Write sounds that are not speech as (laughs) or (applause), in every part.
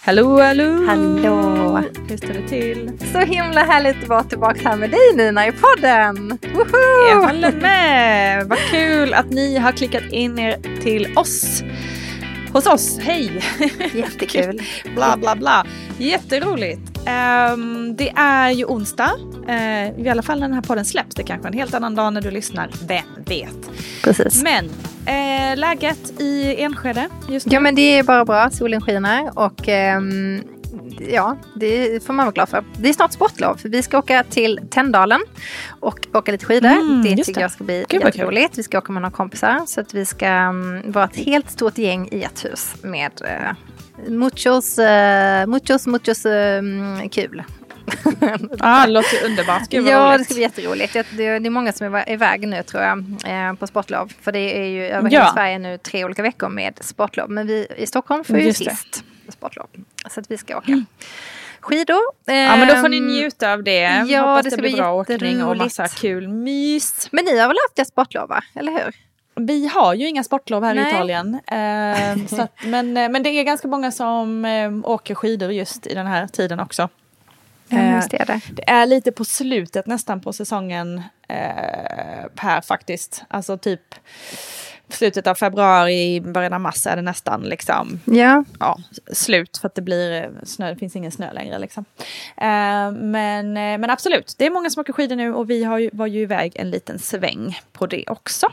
Hallå, hallå! Hallå! Hur står det till? Så himla härligt att vara tillbaka här med dig Nina i podden! Woho! Jag håller med! Vad kul att ni har klickat in er till oss. Hos oss, hej! Jättekul. (laughs) bla bla bla. Jätteroligt. Um, det är ju onsdag. Uh, I alla fall när den här podden släpps. Det är kanske en helt annan dag när du lyssnar. Vem vet? Precis. Men uh, läget i Enskede just nu? Ja men det är bara bra. Solen skiner och um, ja, det får man vara glad för. Det är snart sportlov för vi ska åka till Tänndalen och åka lite skidor. Mm, det tycker det. jag ska bli Gud, jätteroligt. Vi ska åka med några kompisar så att vi ska um, vara ett helt stort gäng i ett hus med uh, muchos, uh, muchos, muchos um, kul. (laughs) ah, det låter underbart. Gud ja, roligt. det ska bli jätteroligt. Det, det, det är många som är iväg nu tror jag eh, på sportlov. För det är ju över Ja. hela Sverige nu tre olika veckor med sportlov. Men vi i Stockholm får ju det. sist sportlov. Så att vi ska åka skidor. Ja men då får ni Ehm, njuta av det. ja, Hoppas det det, ska blir bli bra åkning och massa kul mys. Men ni har väl haft ett sportlov va? Eller hur? Vi har ju inga sportlov här i Nej. Italien. Eh, att, men, eh, men det är ganska många som eh, åker skidor just i den här tiden också. Ja, Eh, det. är det. Det är lite på slutet nästan på säsongen eh, här faktiskt. Alltså typ slutet av februari, början av mars är det nästan liksom Ja, ja, slut för att det blir eh, snö, det finns ingen snö längre liksom. Eh, men, eh, men absolut, det är många som åker skidor nu och vi har ju, var ju iväg en liten sväng på det också.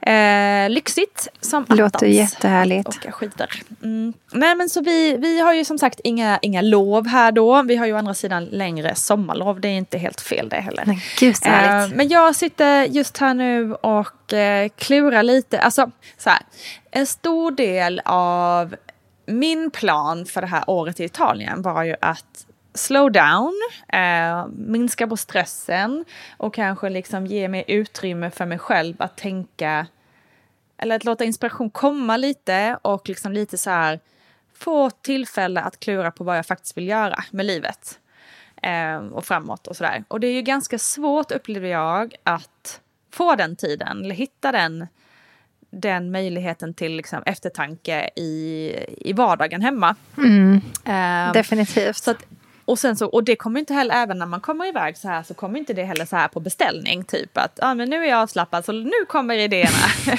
Eh, lyxigt som låter attans jättehärligt. åka skidor. Mm. Nej men så vi, vi har ju som sagt inga, inga lov här då. Vi har ju å andra sidan längre sommarlov. Det är inte helt fel det heller. Men gud. Eh, men jag sitter just här nu och eh, klura lite. Alltså så här. En stor del av min plan för det här året i Italien var ju att slow down, eh, minska på stressen och kanske liksom ge mig utrymme för mig själv att tänka eller att låta inspiration komma lite och liksom lite så här få tillfälle att klura på vad jag faktiskt vill göra med livet. Eh, och framåt och sådär. Och det är ju ganska svårt upplever jag att få den tiden eller hitta den, den möjligheten till liksom, eftertanke i, i vardagen hemma. Mm, Eh, definitivt. så att, och, sen så, och det kommer inte heller, även när man kommer iväg så här, så kommer inte det heller så här på beställning. Typ att ah, men nu är jag avslappnad så nu kommer idéerna. (laughs)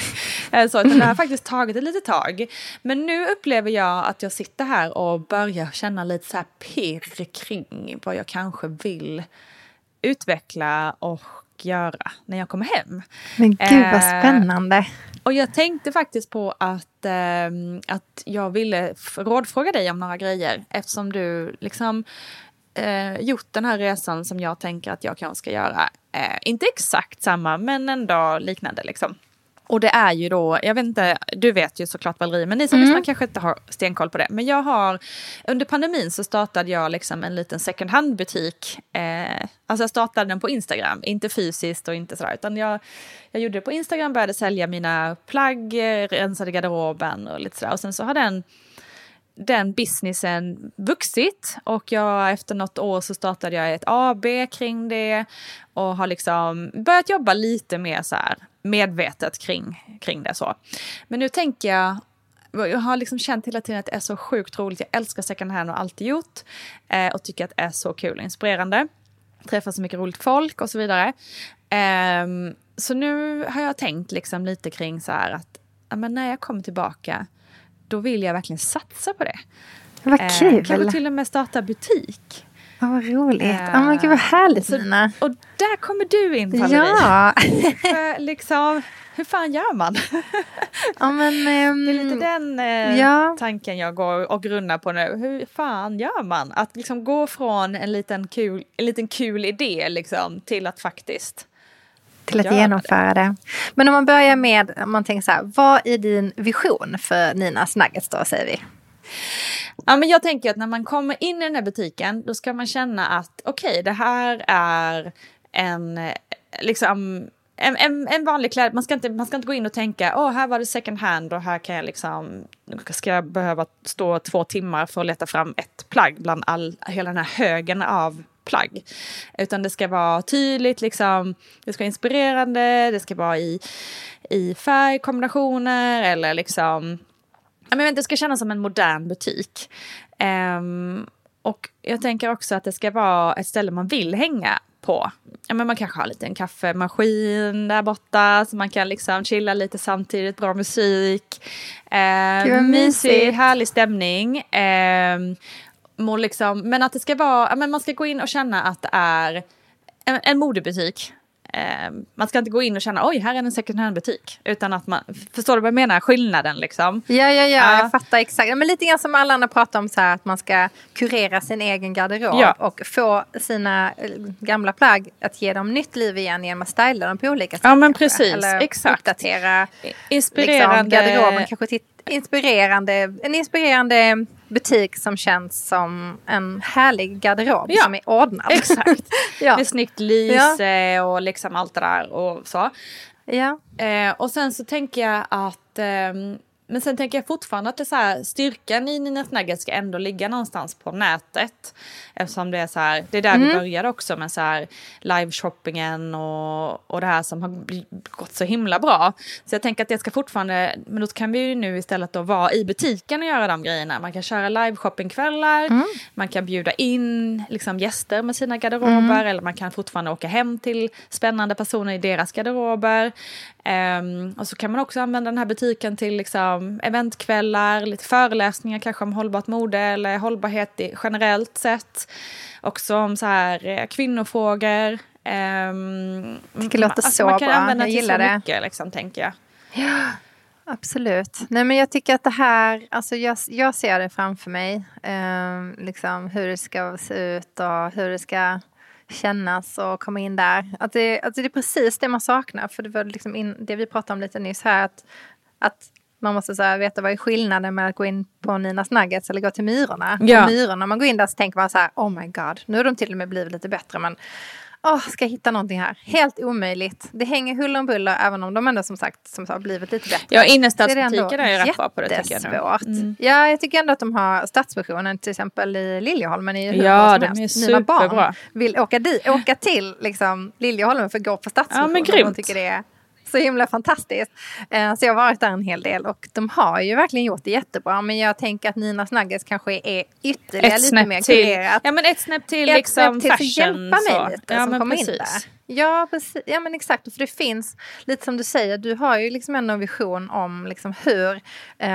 Så, utan det har faktiskt tagit ett litet tag. Men nu upplever jag att jag sitter här och börjar känna lite så här pirr kring vad jag kanske vill utveckla och göra när jag kommer hem. Men gud vad eh, spännande. Och jag tänkte faktiskt på att, ehm, att jag ville rådfråga dig om några grejer eftersom du liksom eh, gjort den här resan som jag tänker att jag kanske ska göra. Eh, inte exakt samma men ändå liknande liksom. Och det är ju då, jag vet inte, du vet ju såklart Valerie, men ni som lyssnar kanske inte har stenkoll på det. Men jag har, under pandemin så startade jag liksom en liten second hand butik. Eh, alltså jag startade den på Instagram, inte fysiskt och inte sådär, utan jag, jag gjorde det på Instagram, började sälja mina plagg, eh, rensade garderoben och lite sådär. Och sen så har den den businessen vuxit och jag efter något år så startade jag ett AB kring det och har liksom börjat jobba lite mer så här medvetet kring, kring det så. Men nu tänker jag jag har liksom känt hela tiden att det är så sjukt roligt. Jag älskar second hand och alltid gjort. Eh, och tycker att det är så kul och inspirerande. Träffar så mycket roligt folk och så vidare. Eh, så nu har jag tänkt liksom lite kring så här att men när jag kommer tillbaka då vill jag verkligen satsa på det. Vad Eh, kul. kanske till och med starta butik. Ja, vad roligt. Eh, Ja, men gud vad härligt så- Nina. Och där kommer du in Valerie. Ja. För liksom, hur fan gör man? ja, men... ehm, Det är lite den eh, ja. tanken jag går och grunnar på nu. Hur fan gör man? Att liksom gå från en liten kul, en liten kul idé liksom, till att faktiskt... till att genomföra det. Men om man börjar med, om man tänker så här, vad är din vision för Ninas Nuggets då, säger vi? Ja, men jag tänker att när man kommer in i den här butiken då ska man känna att okej, det här är en, liksom, en, en, en vanlig kläd. Man ska, inte, man ska inte gå in och tänka, åh, här var det second hand och här kan jag liksom, ska jag behöva stå två timmar för att leta fram ett plagg bland all, hela den här högen av plagg. Utan det ska vara tydligt, liksom, det ska vara inspirerande, det ska vara i, i färgkombinationer eller liksom ja, men det ska kännas som en modern butik. Um, och jag tänker också att det ska vara ett ställe man vill hänga på. Ja, men man kanske har lite en kaffemaskin där borta så man kan liksom chilla lite samtidigt, bra musik. Eh, mysig, härlig stämning. Eh, liksom, men att det ska vara, men man ska gå in och känna att det är en, en modebutik. Eh, man ska inte gå in och känna oj, här är en second hand-butik. Utan att man, förstår du vad jag menar? Skillnaden liksom. Ja, ja, ja, uh, jag fattar exakt. Men lite grann som alla andra pratar om så här att man ska kurera sin egen garderob. Ja. Och få sina eh, gamla plagg att ge dem nytt liv igen genom att styla dem på olika sätt. Ja, men precis. Eller exakt. uppdatera Inspirerande. Liksom, garderoben. Kanske titta inspirerande, en inspirerande butik som känns som en härlig garderob ja, som är ordnad. (laughs) Exakt. (laughs) ja. Med snyggt lyse ja. och liksom allt det där och så. Ja. Eh, och sen så tänker jag att eh, men sen tänker jag fortfarande att det så här, styrkan i Nina Nuggets ska ändå ligga någonstans på nätet. Eftersom det är så här, det är där mm. vi började också med så här live-shoppingen och, och det här som har gått så himla bra. Så jag tänker att det ska fortfarande, men då kan vi ju nu istället då vara i butiken och göra de grejerna. Man kan köra live-shoppingkvällar, mm. man kan bjuda in liksom, gäster med sina garderober mm. eller man kan fortfarande åka hem till spännande personer i deras garderober. Um, och så kan man också använda den här butiken till liksom, eventkvällar, lite föreläsningar kanske om hållbart mode eller hållbarhet i, generellt sett. Också om så här, eh, kvinnofrågor. Um, det låter alltså, så man kan bra. Använda jag gillar det. Mycket, liksom, tänker jag. Ja, absolut. Nej, men jag tycker att det här, alltså jag, jag ser det framför mig. Um, liksom hur det ska se ut och hur det ska kännas och komma in där. Att det, att det är precis det man saknar. För det var liksom in, det vi pratade om lite nyss här. Att, att man måste så här, veta vad är skillnaden med att gå in på Ninas Nuggets eller gå till Myrorna. Ja. Myrorna, när man går in där så tänker man så här, oh my god, nu har de till och med blivit lite bättre. Men oh, ska jag hitta någonting här? Helt omöjligt. Det hänger huller om buller även om de ändå som sagt som har blivit lite bättre. Ja, innerstadsbutiker är, är rätt bra på det tycker jag. Mm. Ja, jag tycker ändå att de har stadsversionen till exempel i Liljeholmen. I ja, de är superbra. Mina barn vill åka, dit, åka till liksom, Liljeholmen för att gå på stadsversionen. Ja, men grymt. De tycker det är så himla fantastiskt. Eh, så jag har varit där en hel del och de har ju verkligen gjort det jättebra. Men jag tänker att Ninas Nuggets kanske är ytterligare ett lite mer kurerat. Ja men ett snäpp till ett liksom snäpp till fashion. hjälpa mig lite ja, som kommer in där. Ja, precis. ja men exakt, för det finns lite som du säger, du har ju liksom ändå en vision om liksom hur,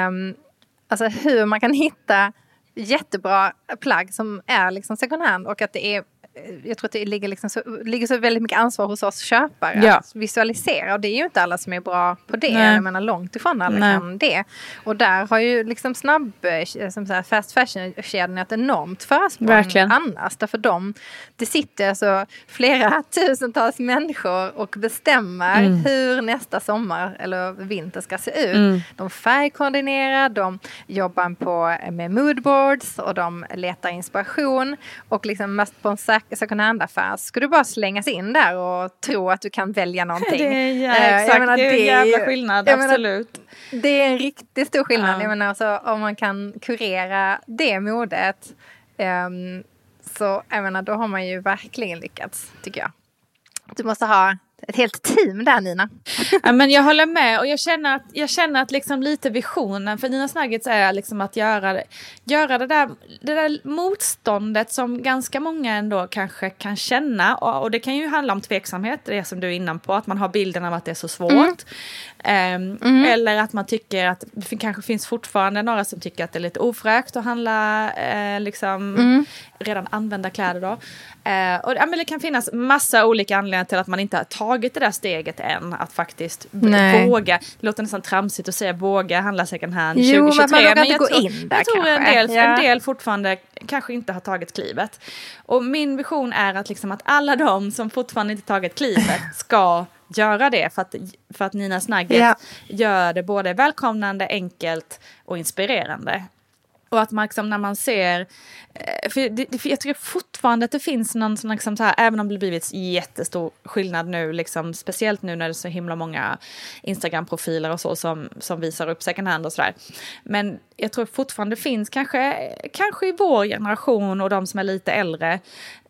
um, alltså hur man kan hitta jättebra plagg som är liksom second hand och att det är jag tror att det ligger, liksom så, ligger så väldigt mycket ansvar hos oss köpare ja. att visualisera. Och det är ju inte alla som är bra på det. Nej. Jag menar långt ifrån alla Nej. kan det. Och där har ju liksom snabb, eh, som så här, fast fashion-kedjan ett enormt försprång Verkligen. annars. Därför de, det sitter alltså flera (laughs) tusentals människor och bestämmer mm. hur nästa sommar eller vinter ska se ut. Mm. De färgkoordinerar, de jobbar på med moodboards och de letar inspiration. Och liksom mest på en second hand-affär ska du bara slängas in där och tro att du kan välja någonting. (laughs) Det är, ja, eh, exakt, menar, det är en jävla skillnad, absolut. Menar, det är en riktigt stor skillnad. Ja. Jag menar, alltså, om man kan kurera det modet um, så jag menar, då har man ju verkligen lyckats, tycker jag. Du måste ha ett helt team där Nina. Ja, men jag håller med och jag känner att, jag känner att liksom lite visionen för Nina Nuggets är liksom att göra, göra det, där, det där motståndet som ganska många ändå kanske kan känna och, och det kan ju handla om tveksamhet, det som du är inne på, att man har bilden av att det är så svårt. Mm. Um, mm. Eller att man tycker att det kanske finns fortfarande några som tycker att det är lite ofräscht att handla eh, liksom mm. redan använda kläder då. Uh, och, ja, det kan finnas massa olika anledningar till att man inte har tagit det där steget än. Att faktiskt Nej. våga. Det låter nästan tramsigt att säga våga handla second hand jo, 2023. Men man vågar inte gå tror, in där Jag tror en del, ja. en del fortfarande kanske inte har tagit klivet. Och min vision är att, liksom att alla de som fortfarande inte tagit klivet (laughs) ska göra det för att, för att Nina Snagget yeah. gör det både välkomnande, enkelt och inspirerande. Och att man liksom när man ser, eh, för, det, för jag tycker fortfarande att det finns någon sån liksom så här, även om det blivit jättestor skillnad nu, liksom, speciellt nu när det är så himla många Instagram-profiler och så som, som visar upp second hand och sådär. Men jag tror fortfarande finns kanske, kanske i vår generation och de som är lite äldre,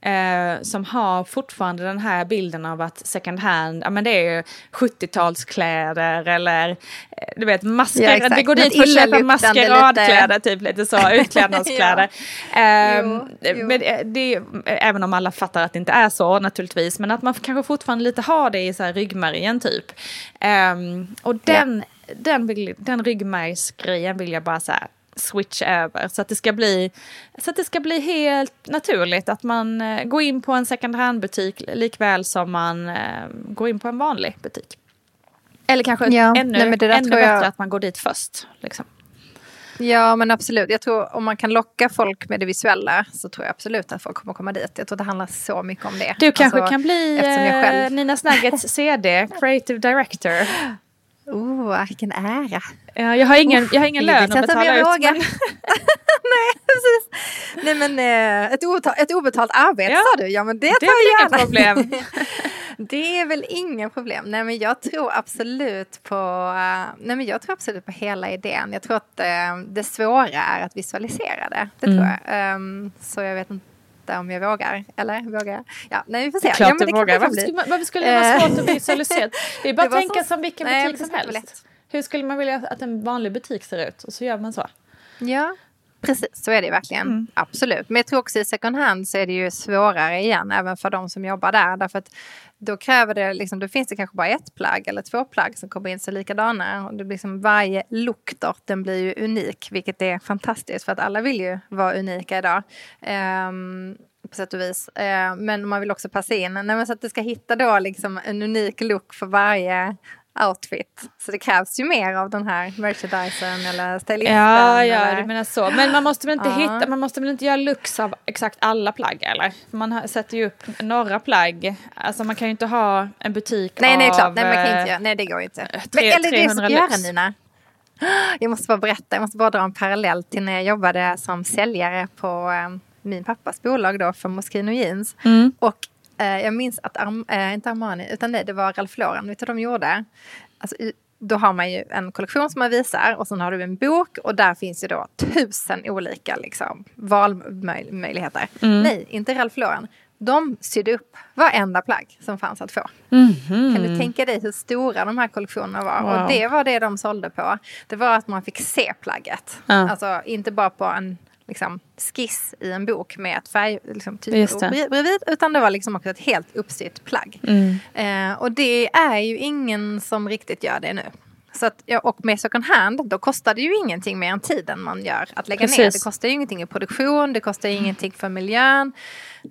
eh, som har fortfarande den här bilden av att second hand, ja men det är ju 70-talskläder eller eh, du vet masker, ja, vi går dit för att köpa maskeradkläder, typ lite så, (laughs) utklädnadskläder. ja. eh, Men eh, det, även om alla fattar att det inte är så naturligtvis, men att man kanske fortfarande lite har det i så här ryggmärgen typ. Um, och den, ja. den, den, den ryggmärgsgrejen vill jag bara så switch över så att det ska bli så att det ska bli helt naturligt att man eh, går in på en second hand-butik likväl som man eh, går in på en vanlig butik. Eller kanske ja, ännu, nej, ännu bättre jag... att man går dit först. Liksom. Ja men absolut. Jag tror om man kan locka folk med det visuella så tror jag absolut att folk kommer komma dit. Jag tror det handlar så mycket om det. Du kanske alltså, kan bli själv... Nina Snaggets (laughs) CD, Creative Director. (laughs) Oh, vilken ära. Ja, jag har ingen, jag har ingen lön att betala ut. Men... (laughs) Nej, precis. Nej, men eh, ett, obetalt, ett obetalt arbete ja. sa du. Ja, men det, det tar jag gärna. problem. (laughs) det är väl inga problem. Nej, men jag tror absolut på, uh, nej, men jag tror absolut på hela idén. Jag tror att uh, det svåra är att visualisera det. Det mm. tror jag. Um, så jag vet inte om jag vågar. Eller vågar jag? Ja, nej, vi får se. Det är klart ja, du vågar. Varför skulle, varför skulle det vara svårt att visualisera? Det är (laughs) bara att tänka så... som vilken butik nej, som helst. Hur skulle man vilja att en vanlig butik ser ut? Och så gör man så. Ja, Precis, så är det verkligen. Mm. Absolut. Men jag tror också i second hand så är det ju svårare igen, även för de som jobbar där. Därför att då kräver det, liksom, då finns det kanske bara ett plagg eller två plagg som kommer in sig likadana. Och det blir liksom, varje då, den blir ju unik, vilket är fantastiskt för att alla vill ju vara unika idag. Um, på sätt och vis. Uh, men man vill också passa in. Nej, så att du ska hitta då liksom en unik look för varje outfit. Så det krävs ju mer av den här merchandisen eller stylisten. Ja, ja eller... du menar så. Men man måste väl inte ja. hitta, man måste väl inte göra looks av exakt alla plagg eller? Man sätter ju upp några plagg. Alltså man kan ju inte ha en butik nej, av... Nej, klart. Nej, man kan inte göra. Nej, det går inte. Tre, Men, eller det ska göra Nina. Jag måste bara berätta, jag måste bara dra en parallell till när jag jobbade som säljare på um, min pappas bolag då för Moschino Jeans. Mm. Och Eh, jag minns att, Arm, äh, inte Armani, utan nej, det var Ralph Lauren. Vet du vad de gjorde? Alltså, då har man ju en kollektion som man visar och sen har du en bok och där finns ju då tusen olika liksom, valmöjligheter. Mm. Nej, inte Ralph Lauren. De sydde upp varenda plagg som fanns att få. Mm -hmm. Kan du tänka dig hur stora de här kollektionerna var? Wow. Och det var det de sålde på. Det var att man fick se plagget. Ja. Alltså inte bara på en liksom, skiss i en bok med ett färg liksom, typ bredvid. Utan det var liksom också ett helt uppsytt plagg. Mm. Eh, och det är ju ingen som riktigt gör det nu. Så att, och med second hand, då kostar det ju ingenting mer än tiden man gör att lägga Precis. ner. Det kostar ju ingenting i produktion, det kostar mm. ingenting för miljön.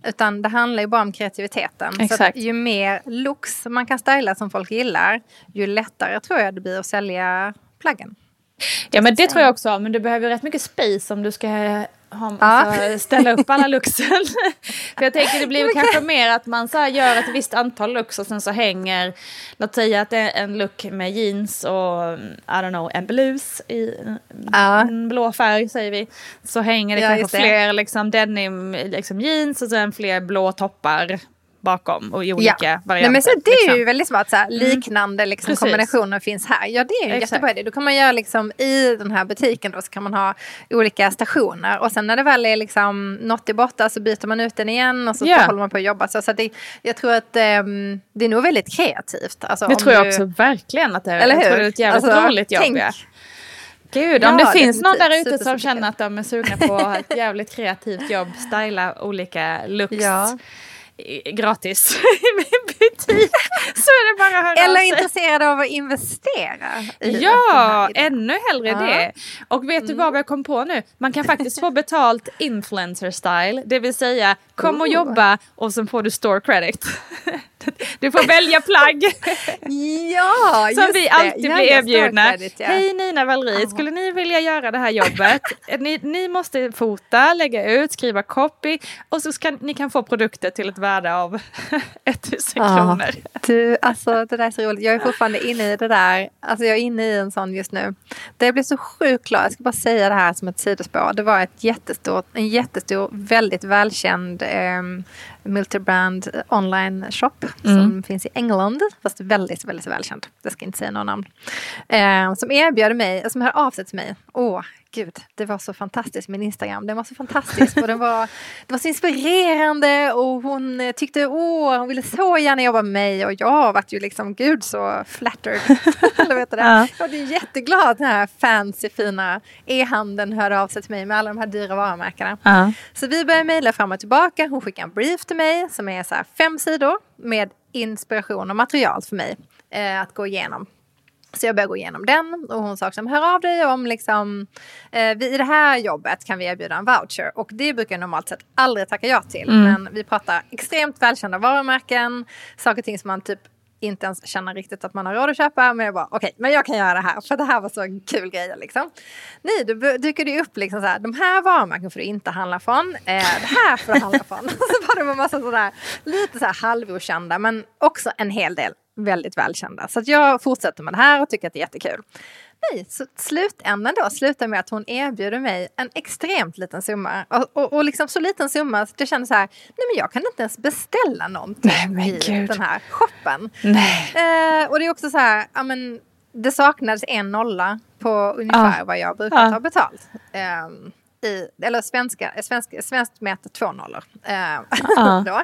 Utan det handlar ju bara om kreativiteten. Exakt. Så ju mer looks man kan styla som folk gillar, ju lättare tror jag det blir att sälja plaggen. Ja men det tror jag också, men du behöver rätt mycket space om du ska ha, alltså, ställa upp alla (laughs) luxen. (laughs) För jag tänker det blir okay. kanske mer att man så gör ett visst antal lux och sen så hänger, låt säga att det är en look med jeans och I don't know, en blus i ja. en blå färg säger vi. Så hänger det ja, kanske fler liksom denim liksom jeans och sen fler blå toppar bakom och i olika ja. varianter. Nej, men så det är liksom. ju väldigt smart, så här, mm. liknande liksom, kombinationer finns här. Ja det är ju en jättebra idé. Då kan man göra liksom i den här butiken då så kan man ha olika stationer och sen när det väl är liksom något är borta så byter man ut den igen och så ja. håller man på att jobba. Så, så det, jag tror att um, det är nog väldigt kreativt. Alltså, det tror jag du... också verkligen att det är. Eller hur? Jag tror det är ett jävligt alltså, roligt jobb. Tänk, ja. Gud, om det, det finns någon där ute som känner att de är sugna på ett jävligt kreativt jobb, styla olika looks. Ja gratis (laughs) i min butik. Så är det bara att höra Eller intresserade av att investera. ja, ännu hellre ja. det. Och vet mm. du vad jag kom på nu? Man kan faktiskt få betalt influencer style. Det vill säga, kom och jobba och så får du store credit. (laughs) (laughs) Du får välja plagg. ja, (laughs) Som vi alltid ja, blir erbjudna. Credit, ja. Hej Nina Wallri, skulle ni vilja göra det här jobbet? (laughs) ni, ni måste fota, lägga ut, skriva copy och så ska ni kan få produkter till ett värde av 1000 ah, kronor. Du, alltså det där är så roligt. Jag är fortfarande inne i det där. Alltså jag är inne i en sån just nu. Det blir så sjukt glad. Jag ska bara säga det här som ett sidospår. Det var ett jättestort, en jättestor, väldigt välkänd eh, multibrand online shop mm. som finns i England, fast väldigt, väldigt välkänd. Jag ska inte säga några namn. Eh, som erbjöd mig, som hör av sig till mig. Åh, gud, det var så fantastiskt, min Instagram. Den var så fantastisk och den var, (laughs) det var så inspirerande och hon eh, tyckte, åh, hon ville så gärna jobba med mig och jag vart ju liksom, gud så flattered. (laughs) Eller vet du det? Ja. Jag var jätteglad den här fancy fina e-handeln hörde av sig till mig med alla de här dyra varumärkena. Ja. Så vi började mejla fram och tillbaka. Hon skickade en brief till mig som är så fem sidor med inspiration och material för mig eh, att gå igenom. Så jag började gå igenom den och hon sa också hör av dig om liksom eh, vi, i det här jobbet kan vi erbjuda en voucher och det brukar jag normalt sett aldrig tacka ja till. Mm. Men vi pratar extremt välkända varumärken, saker och ting som man typ inte ens känner riktigt att man har råd att köpa. Men jag bara okej, okay, men jag kan göra det här för det här var så en kul grej liksom. Nej, då dyker det upp liksom så här, de här varumärken får du inte handla från. Eh, det här får du handla från. (laughs) så var det en massa sådär, lite så här halvokända men också en hel del väldigt välkända. Så jag fortsätter med det här och tycker att det är jättekul. Nej, så slutändan då slutar med att hon erbjuder mig en extremt liten summa. Och, och, och liksom så liten summa så jag känner så här, nej men jag kan inte ens beställa någonting nej, i Gud. den här shoppen. Nej. Eh, och det är också så här, ja men det saknades en nolla på ungefär ah. vad jag brukar ah. ta betalt. Um, i, eller svenska, svenska, svenskt mäter två nollor. Eh, uh. (laughs) då.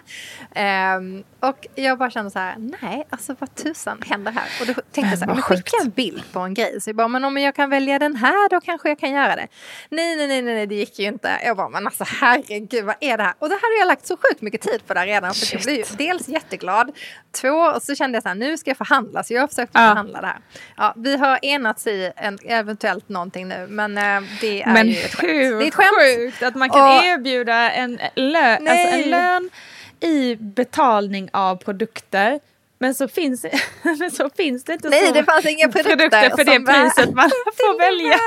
Eh, och jag bara kände så här, nej, alltså vad tusan händer här? Och då tänkte jag så här, men skicka en bild på en grej. Så jag bara, men om jag kan välja den här då kanske jag kan göra det. Nej, nej, nej, nej, det gick ju inte. Jag bara, men alltså herregud, vad är det här? Och det hade jag lagt så sjukt mycket tid på där redan. För jag blev dels jätteglad, två, och så kände jag så här, nu ska jag förhandla. Så jag försökte uh. förhandla det här. Ja, vi har enats i en, eventuellt någonting nu, men eh, det är men ju ett skämt ett sjukt att man kan och, erbjuda en, lö alltså en lön i betalning av produkter. Men så finns, (laughs) men så finns det inte Nej, så det fanns inga (laughs) produkter, produkter för det priset man (laughs) får välja.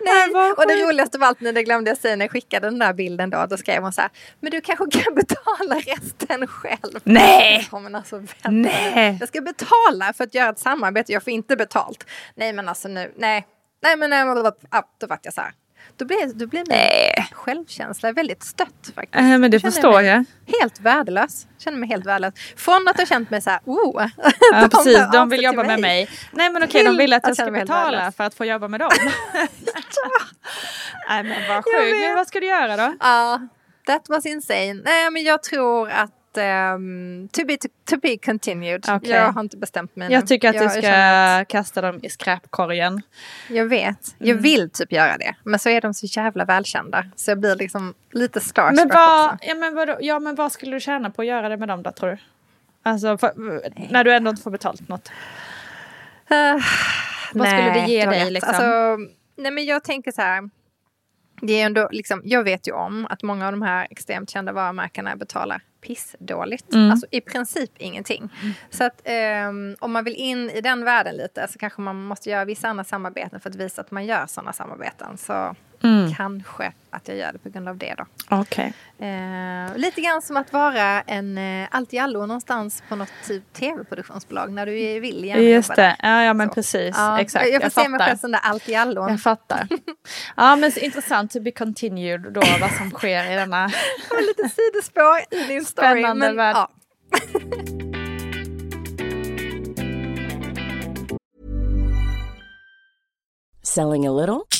Nej, och det roligaste av allt, nu det glömde jag säga när jag skickade den där bilden då, då skrev hon så här, men du kanske kan betala resten själv. Nej! Ja, men alltså, nej! Jag ska betala för att göra ett samarbete, jag får inte betalt. Nej men alltså nu, nej. Nej men nej, då vart jag så här, då blir, då blir min självkänsla väldigt stött faktiskt. Äh, men det jag förstår jag. Helt värdelös. Känner mig helt värdelös. Från att ha känt mig så här, oh. (laughs) Ja, precis, de vill jobba med mig. Nej men okej, de vill att jag ska betala för att få jobba med dem. (laughs) Nej men vad sjukt. Men vad ska du göra då? Ja, uh, that was insane. Nej men jag tror att um, to, be, to, to, be continued. Okay. Jag har inte bestämt mig Jag tycker att jag, du ska att... kasta dem i skräpkorgen. Jag vet. Jag mm. vill typ göra det. Men så är de så jävla välkända. Så jag blir liksom lite starstruck men vad, också. Ja men, vadå, ja men vad skulle du tjäna på att göra det med dem då tror du? Alltså för, när du ändå inte får betalt något. Uh, vad nej, skulle det ge dig liksom? Alltså, nej men jag tänker så här det är ändå, liksom, jag vet ju om att många av de här extremt kända varumärkena betalar pissdåligt. Mm. Alltså i princip ingenting. Mm. Så att um, om man vill in i den världen lite så kanske man måste göra vissa andra samarbeten för att visa att man gör sådana samarbeten. Så mm. kanske att jag gör det på grund av det då. Okay. Uh, lite grann som att vara en uh, allt i allo någonstans på något typ tv-produktionsbolag när du vill gärna Just det, ja, ja men så. precis. Ja, Exakt. Jag får jag se mig själv som där allt i allo. Jag fattar. ja men intressant to be continued då vad som sker i denna. (laughs) det var lite sidospår i din story. Spännande men, värld. Ja. Selling a little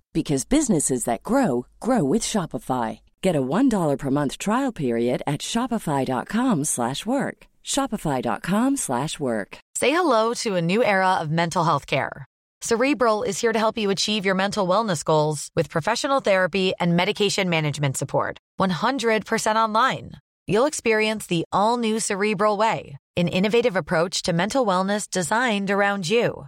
because businesses that grow grow with Shopify. Get a $1 per month trial period at shopify.com/work. shopify.com/work. Say hello to a new era of mental health care. Cerebral is here to help you achieve your mental wellness goals with professional therapy and medication management support. 100% online. You'll experience the all-new Cerebral way, an innovative approach to mental wellness designed around you.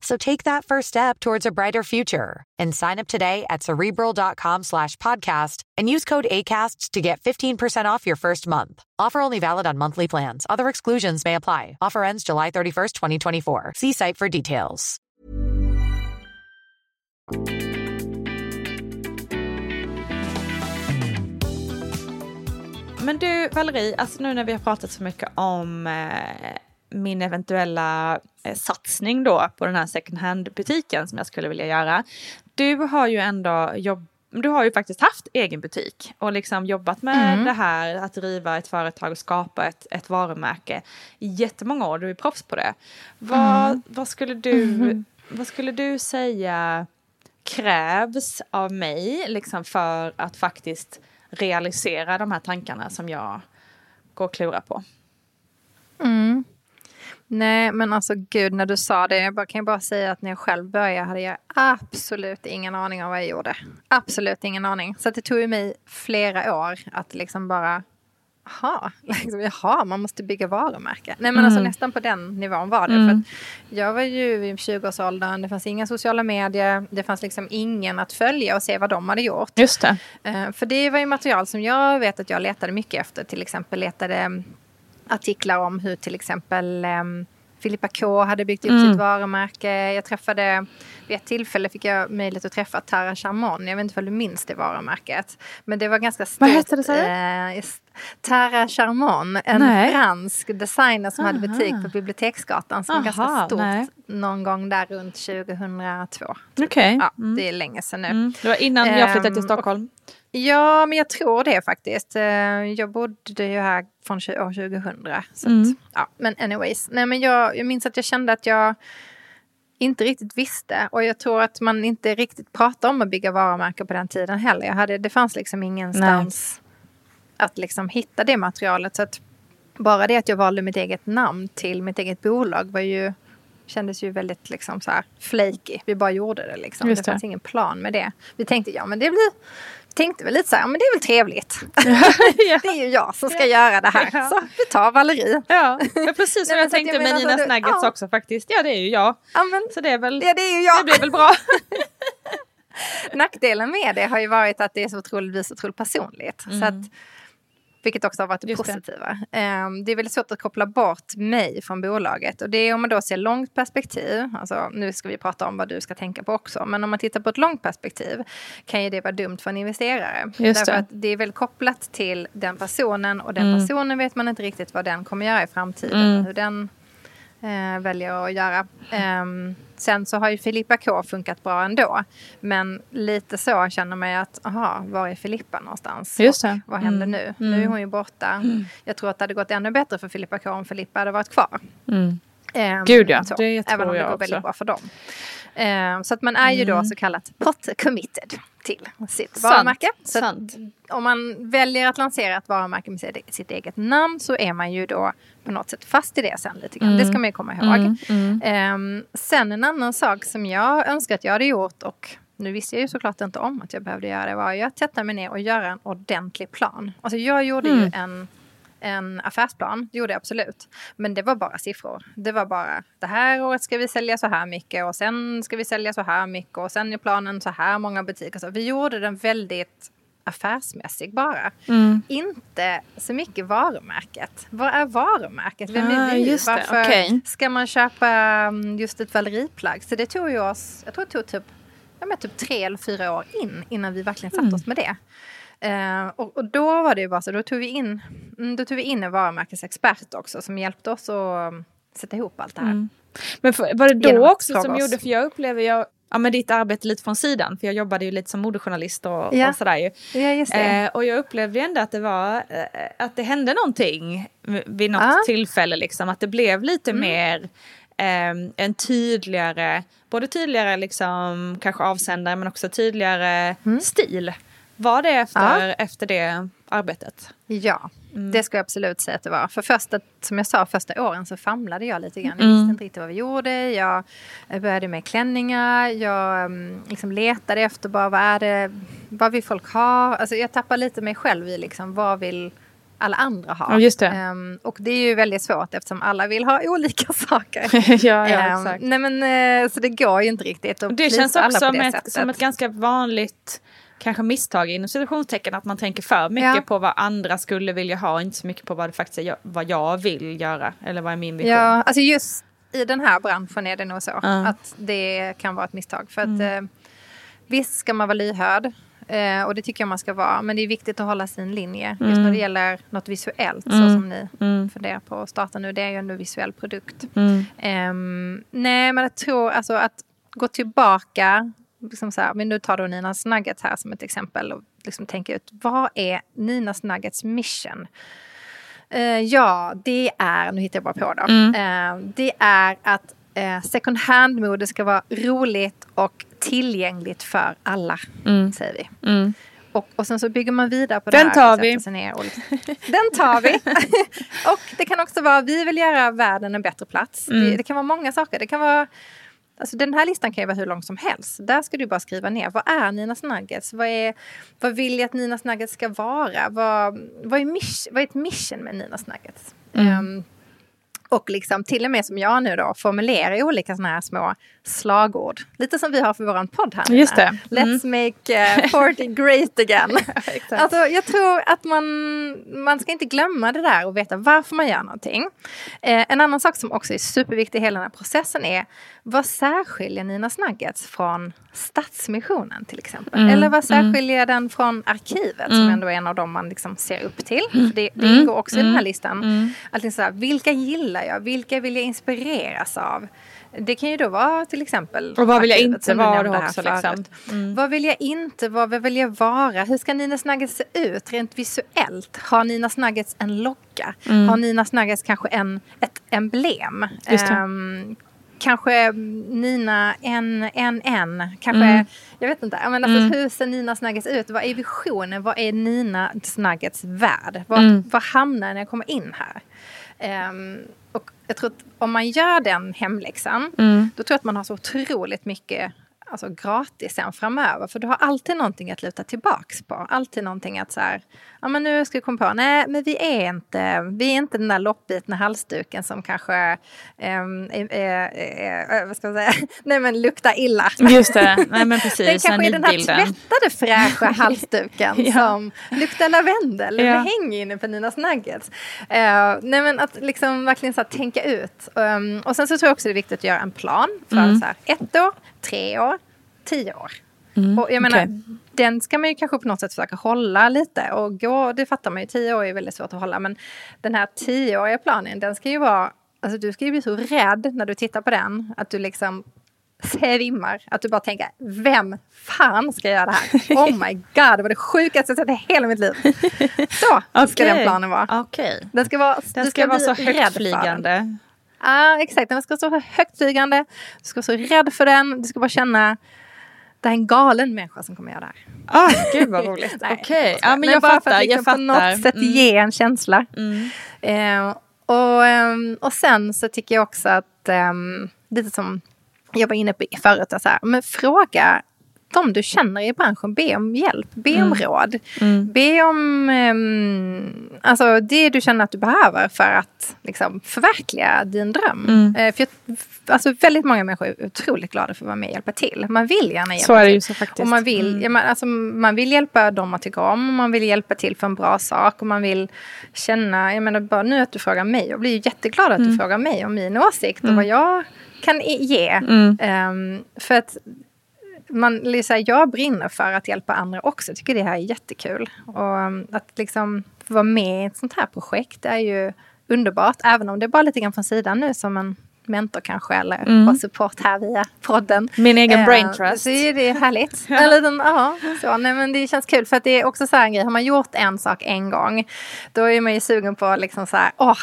So take that first step towards a brighter future and sign up today at cerebral.com slash podcast and use code ACasts to get 15% off your first month. Offer only valid on monthly plans. Other exclusions may apply. Offer ends July 31st, 2024. See site for details. Men du Valerie, alltså nu när vi har pratat så mycket om eh, min eventuella satsning då på den här second hand-butiken som jag skulle vilja göra. Du har ju ändå jobb, du har ju faktiskt haft egen butik och liksom jobbat med mm. det här att driva ett företag och skapa ett, ett varumärke i jättemånga år. Du är proffs på det. Vad, mm. vad, skulle, du, mm. vad skulle du säga krävs av mig liksom för att faktiskt realisera de här tankarna som jag går och klurar på? Nej, men alltså gud, när du sa det, jag bara, kan jag bara säga att när jag själv började hade jag absolut ingen aning om vad jag gjorde. Absolut ingen aning. Så det tog ju mig flera år att liksom bara, jaha, (laughs) liksom, jaha, man måste bygga varumärke. Nej, men alltså mm. alltså nästan på den nivån var det. Mm. För jag var ju i 20-årsåldern, det fanns inga sociala medier, det fanns liksom ingen att följa och se vad de hade gjort. Just det. Uh, för det var ju material som jag vet att jag letade mycket efter, till exempel letade artiklar om hur till exempel um, Filippa K hade byggt upp mm. sitt varumärke. Jag träffade, vid ett tillfälle fick jag möjlighet att träffa Tara Charmon. Jag vet inte om du minns det varumärket. Men det var ganska stort. Vad hette det eh, Tara Charmon, en nej. fransk designer som Aha. hade butik på Biblioteksgatan som var ganska stort nej. någon gång där runt 2002. Okej. Okay. Ja, mm. Det är länge sedan nu. Mm. Det var innan jag flyttade till ehm, Stockholm. Och, Ja, men jag tror det faktiskt. Eh, jag bodde ju här från år 2000. Så mm. att, ja, men anyways. Nej, men jag, jag minns att jag kände att jag inte riktigt visste. Och jag tror att man inte riktigt pratade om att bygga varumärken på den tiden heller. Jag hade, det fanns liksom ingenstans Nej. att liksom hitta det materialet. Så att bara det att jag valde mitt eget namn till mitt eget bolag var ju kändes ju väldigt liksom så här flaky. Vi bara gjorde det liksom. Det. det fanns ingen plan med det. Vi tänkte ja men det blir tänkte väl lite så här, men det är väl trevligt. (laughs) ja. Det är ju jag som ska göra det här. Ja. Så vi tar Valerie. Ja, men precis som jag tänkte jag med Nina Nuggets ja. också faktiskt. Ja, det är ju jag. Ja, men, så det är väl, ja, det, är ju jag. det blir väl bra. (laughs) Nackdelen med det har ju varit att det är så otroligt, så otroligt personligt. Mm. Så att vilket också har varit det positiva. Det. Um, det är väldigt svårt att koppla bort mig från bolaget. Och det är om man då ser långt perspektiv. Alltså, nu ska vi prata om vad du ska tänka på också. Men om man tittar på ett långt perspektiv kan ju det vara dumt för en investerare. Just Därför det. att det är väldigt kopplat till den personen. Och den mm. personen vet man inte riktigt vad den kommer göra i framtiden. Mm. Hur den eh, väljer att göra. Um, sen så har ju Filippa K funkat bra ändå. Men lite så känner man ju att, aha, var är Filippa någonstans? Just det. vad händer mm. nu? Mm. Nu är hon ju borta. Mm. Jag tror att det hade gått ännu bättre för Filippa K om Filippa hade varit kvar. Um, Gud ja, så, det tror Även om det går också. väldigt bra för dem. Um, så att man är ju då mm. så kallat pot committed till sitt varumärke. Så om man väljer att lansera ett varumärke med sitt eget namn så är man ju då på något sätt fast i det sen lite grann. Mm. Det ska man ju komma ihåg. Mm. Mm. Um, sen en annan sak som jag önskar att jag hade gjort och nu visste jag ju såklart inte om att jag behövde göra det var ju att sätta mig ner och göra en ordentlig plan. Alltså jag gjorde ju mm. en en affärsplan, det gjorde jag absolut. Men det var bara siffror. Det var bara det här året ska vi sälja så här mycket och sen ska vi sälja så här mycket och sen är planen så här många butiker. Så vi gjorde den väldigt affärsmässig bara. Mm. Inte så mycket varumärket. Vad är varumärket? Vem är ah, vi? Varför okay. ska man köpa mm, just ett valleriplagg? Så det tog ju oss, jag tror det tog typ, ja, typ tre eller fyra år in innan vi verkligen satte mm. oss med det. Uh, och, och, då var det ju bara så, då tog vi in, mm, då tog vi in en varumärkesexpert också som hjälpte oss att um, sätta ihop allt det här. Mm. Men för, var det då också som oss. gjorde, för jag upplever jag ja, men ditt arbete lite från sidan, för jag jobbade ju lite som modejournalist och, ja. och sådär ju. Ja, just det. Eh, och jag upplevde ändå att det var, eh, att det hände någonting vid något ah. tillfälle liksom, att det blev lite mm. mer eh, en tydligare, både tydligare liksom kanske avsändare men också tydligare mm. stil. Var det efter, ja. efter det arbetet? Ja, mm. det ska jag absolut säga att det var. För första, som jag sa, första åren så famlade jag lite grann. Jag visste mm. inte riktigt vad vi gjorde. Jag började med klänningar. Jag mm, liksom letade efter bara vad är det, vad vill folk ha? Alltså jag tappade lite mig själv i liksom vad vill alla andra har. Ja, just det. Um, och det är ju väldigt svårt eftersom alla vill ha (laughs) olika saker. (laughs) ja, ja, um, exakt. Nej, men, uh, så det går ju inte riktigt. det känns också det ett, som ett ganska vanligt kanske misstag inom situationstecken att man tänker för mycket ja. på vad andra skulle vilja ha och inte så mycket på vad det faktiskt är vad jag vill göra eller vad är min vision. Ja, alltså just i den här branschen är det nog så mm. att det kan vara ett misstag. För att mm. eh, visst ska man vara lyhörd eh, och det tycker jag man ska vara. Men det är viktigt att hålla sin linje mm. just när det gäller något visuellt så mm. som ni mm. funderar på att starta nu. Det är ju en visuell produkt. Eh, nej, men jag tror alltså att gå tillbaka liksom så här, men nu tar du Ninas Nuggets här som ett exempel och liksom tänker ut vad är Ninas Nuggets mission? Uh, ja, det är, nu hittar jag bara på då, mm. uh, det är att uh, second hand-mode ska vara roligt och tillgängligt för alla, mm. säger vi. Mm. Och, och sen så bygger man vidare på Den det här. Tar vi. Den tar vi. (laughs) och det kan också vara, vi vill göra världen en bättre plats. Det, mm. det, kan vara många saker. Det kan vara Alltså den här listan kan ju vara hur lång som helst. Där ska du bara skriva ner. Vad är Ninas Nuggets? Vad, är, vad vill jag att Ninas Nuggets ska vara? Vad, vad, är, mission, vad är ett mission med Ninas Nuggets? Mm. Um, och liksom till och med som jag nu då formulerar olika sådana här små slagord. Lite som vi har för vår podd här. Just det. Mm. Let's make uh, 40 great again. (laughs) alltså, jag tror att man, man ska inte glömma det där och veta varför man gör någonting. Eh, en annan sak som också är superviktig i hela den här processen är vad särskiljer Nina Nuggets från Stadsmissionen till exempel? Mm. Eller vad mm. särskiljer mm. den från Arkivet mm. som ändå är en av dem man liksom ser upp till? För det, det mm. ingår också i den här mm. listan. Att så här, vilka gillar jag? Vilka vill jag inspireras av? Det kan ju då vara till exempel... Och vad vill jag inte vara också? Liksom. Mm. Vad vill jag inte vara? Vad vill jag vara? Hur ska Nina Nuggets se ut rent visuellt? Har Nina Nuggets en logga? Mm. Har Nina Nuggets kanske en, ett emblem? Um, kanske Nina en, en, en. Kanske, mm. jag vet inte. Men alltså, mm. Hur ser Nina Nuggets ut? Vad är visionen? Vad är Nina Nuggets värld? Var, mm. var hamnar när jag kommer in här? Um, och jag tror att om man gör den hemläxan, mm. då tror jag att man har så otroligt mycket alltså, gratis sen framöver. För du har alltid någonting att luta tillbaks på. Alltid någonting att så här, ja men nu ska vi komma på, nej men vi är inte, vi är inte den där loppbitna halsduken som kanske, är, är, är, vad ska man säga, (laughs) nej men luktar illa. Just det, nej men (laughs) precis. Den kanske är den här tvättade fräscha (laughs) halsduken ja. som luktar lavendel, ja. med häng inne på Ninas Nuggets. Uh, nej men att liksom verkligen så här, tänka ut. Um, och sen så tror jag också det är viktigt att göra en plan för mm. så här, ett år, tre år, tio år. Mm, och jag menar, okay. den ska man ju kanske på något sätt försöka hålla lite. Och gå, det fattar man ju, tio år är väldigt svårt att hålla. Men den här tioåriga planen, den ska ju vara... Alltså du ska ju bli så rädd när du tittar på den. Att du liksom svimmar. Att du bara tänker, vem fan ska göra det här? (laughs) Oh my god, det var det sjukaste jag sett i hela mitt liv. Så okay. ska den planen vara. Okay. Den ska vara, den ska, ska vara så högtflygande. Ja, ah, exakt. Den ska så högtflygande. Du ska vara så rädd för den. Du ska bara känna det är en galen människa som kommer göra det här. Ah, (laughs) gud vad roligt. Okej, okay. ja, men, men jag bara fattar. För att liksom jag fattar. på något sätt mm. ge en känsla. Mm. Eh, och, ehm, och sen så tycker jag också att, um, lite som jag var inne på förut, så här, men fråga de du känner i branschen, be om hjälp, be om mm. råd. Mm. Be om um, alltså det du känner att du behöver för att liksom, förverkliga din dröm. Mm. Uh, för jag, alltså, väldigt många människor är otroligt glada för att vara med och hjälpa till. Man vill gärna hjälpa så är det ju så faktiskt. Och man, vill, mm. ja, man, alltså, man vill hjälpa dem man tycker om, och man vill hjälpa till för en bra sak och man vill känna, jag menar bara nu att du frågar mig, jag blir jätteglad att du mm. frågar mig om min åsikt och mm. vad jag kan ge. Um, för att man, liksom, jag brinner för att hjälpa andra också. Jag tycker det här är jättekul. Och um, att liksom vara med i ett sånt här projekt är ju underbart. Även om det är bara lite grann från sidan nu som en mentor kanske eller mm. få support här via podden. Min egen eh, brain trust. Så är det härligt. (laughs) ja. Liten, aha, så, nej, men det känns kul för att det är också så här en grej. Har man gjort en sak en gång då är man ju sugen på liksom så här, åh,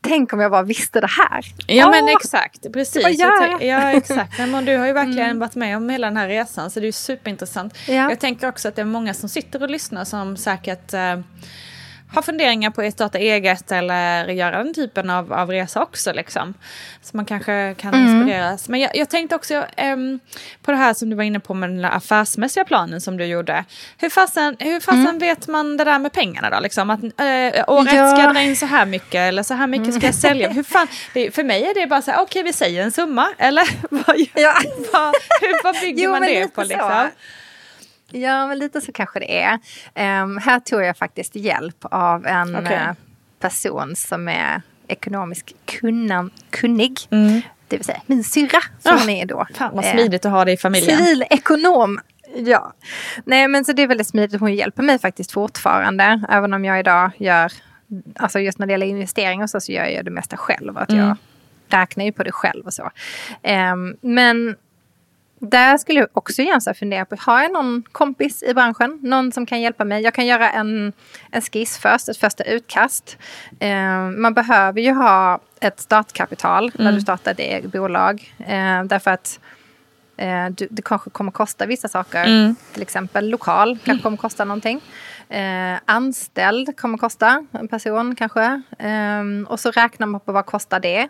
tänk om jag bara visste det här. Ja Åh, men exakt, precis. Ja exakt. Men du har ju verkligen mm. varit med om hela den här resan så det är superintressant. Ja. Jag tänker också att det är många som sitter och lyssnar som säkert eh, har funderingar på att starta eget eller göra den typen av, av resa också. Liksom. Så man kanske kan mm. inspireras. Men jag, jag tänkte också um, på det här som du var inne på med den affärsmässiga planen som du gjorde. Hur fasen, hur fasen mm. vet man det där med pengarna då? Liksom? Att uh, året ja. ska jag dra in så här mycket eller så här mycket ska jag sälja. Hur fan, det, för mig är det bara så här, okej okay, vi säger en summa. Eller (laughs) vad, ja. vad, hur, vad bygger jo, man det på? Liksom? Ja, men lite så kanske det är. Um, här tog jag faktiskt hjälp av en okay. eh, person som är ekonomiskt kunnan, kunnig. Mm. Det vill säga min syrra som oh, hon är då. Fan vad smidigt att ha det i familjen. Civilekonom. Ja. Nej men så det är väldigt smidigt. Hon hjälper mig faktiskt fortfarande. Även om jag idag gör, alltså just när det gäller investeringar så, så gör jag det mesta själv. Att mm. jag räknar ju på det själv och så. Um, men där skulle jag också gärna fundera på, har jag någon kompis i branschen? Någon som kan hjälpa mig? Jag kan göra en, en skiss först, ett första utkast. Eh, man behöver ju ha ett startkapital mm. när du startar det bolag. Eh, därför att eh, du, det kanske kommer kosta vissa saker. Mm. Till exempel lokal kanske kommer kosta någonting. Eh, anställd kommer kosta en person kanske. Eh, och så räknar man på vad kostar det.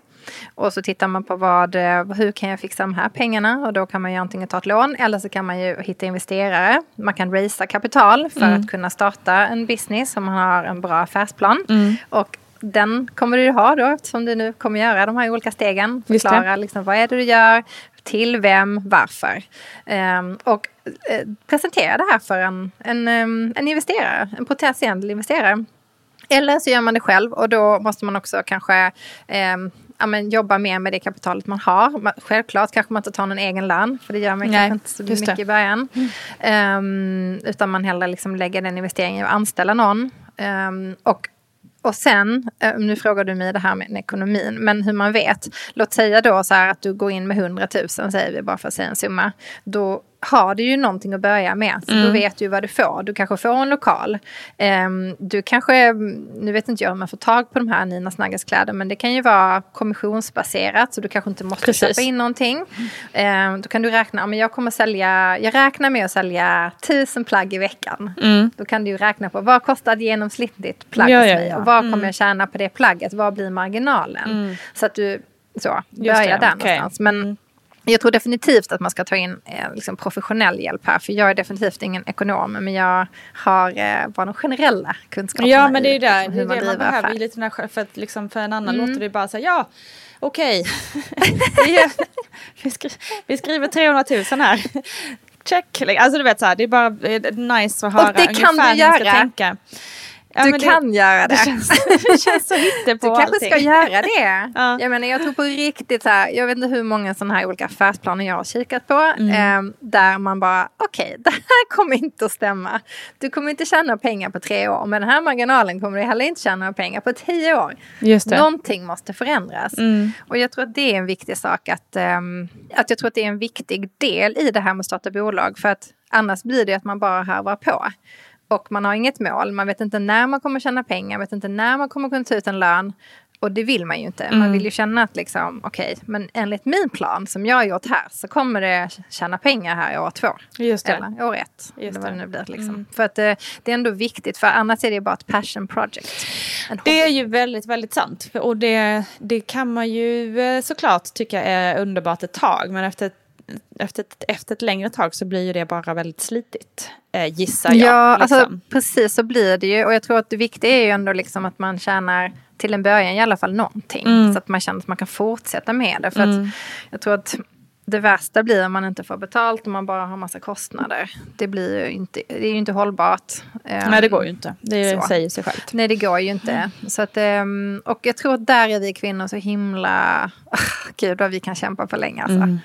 Och så tittar man på vad, eh, hur kan jag fixa de här pengarna? Och då kan man ju antingen ta ett lån eller så kan man ju hitta investerare. Man kan raisa kapital för mm. att kunna starta en business om man har en bra affärsplan. Mm. Och den kommer du ha då eftersom du nu kommer göra de här olika stegen. Förklara liksom, vad är det du gör, till vem, varför. Um, och uh, presentera det här för en, en, um, en investerare, en potentiell investerare. Eller så gör man det själv och då måste man också kanske um, ja, men, jobba mer med det kapitalet man har. Självklart kanske man inte tar någon egen lön, för det gör man Nej, kanske inte så mycket det. i början. Mm. Um, utan man hellre liksom lägger den investeringen att anställa någon. Um, och och sen, eh, nu frågar du mig det här med ekonomin, men hur man vet. Låt säga då så här att du går in med 100 000, säger vi bara för att säga en summa. Då har du ju någonting att börja med. Så mm. Då vet du vad du får. Du kanske får en lokal. Um, du kanske, nu vet inte jag om man får tag på de här Nina Snaggas kläder, men det kan ju vara kommissionsbaserat, så du kanske inte måste Precis. köpa in någonting. Um, då kan du räkna, men jag kommer sälja, jag räknar med att sälja tusen plagg i veckan. Mm. Då kan du räkna på vad kostar ett genomsnittligt plagg ja, ja, ja. och vad mm. kommer jag tjäna på det plagget? Vad blir marginalen? Mm. Så att du så, börjar där okay. någonstans. Men, mm. Jag tror definitivt att man ska ta in eh, liksom professionell hjälp här. För jag är definitivt ingen ekonom. Men jag har eh, bara de generella kunskaperna Ja men det är ju där, det, är det man behöver. Lite när, för, att, liksom, för en annan mm. låter det bara säga ja okej. (laughs) Okay. vi, skri vi skriver 300 000 här. Check. Alltså du vet så här, det är bara nice att höra Och det kan du göra. Ja, du kan det, göra det. Det känns, (laughs) det känns så på Du kanske ska göra det. ja. Jag menar jag tror på riktigt så här, jag vet inte hur många sådana här olika affärsplaner jag har kikat på. Mm. Eh, där man bara, okej okay, (laughs) det här kommer inte att stämma. Du kommer inte tjäna pengar på tre år. Med den här marginalen kommer du heller inte tjäna pengar på tio år. Just det. Någonting måste förändras. Mm. Och jag tror att det är en viktig sak att, um, att jag tror att det är en viktig del i det här med att starta bolag. För att annars blir det att man bara harvar på och man har inget mål. Man vet inte när man kommer tjäna pengar, man vet inte när man kommer kunna ta ut en lön. Och det vill man ju inte. Man mm. vill ju känna att liksom, okej, okay, men enligt min plan som jag har gjort här så kommer det tjäna pengar här i år två. Just det. Eller år ett. Just eller vad det nu blir. Liksom. Mm. För att det, eh, det, är ändå viktigt, för annars är det bara ett passion project. Det är ju väldigt, väldigt sant. Och det, det kan man ju eh, såklart tycka är underbart ett tag. Men efter efter ett, efter ett längre tag så blir ju det bara väldigt slitigt. Eh, gissar jag. Ja, alltså, liksom. alltså, precis så blir det ju. Och jag tror att det viktiga är ju ändå liksom att man tjänar till en början i alla fall någonting. Mm. Så att man känner att man kan fortsätta med det. För mm. att jag tror att det värsta blir om man inte får betalt och man bara har massa kostnader. Det blir ju inte, det är ju inte hållbart. Nej det går ju inte. Det så. säger sig självt. Nej det går ju inte. Mm. Så att, ehm, och jag tror att där är vi kvinnor så himla... (laughs) gud vad vi kan kämpa på länge alltså. Mm.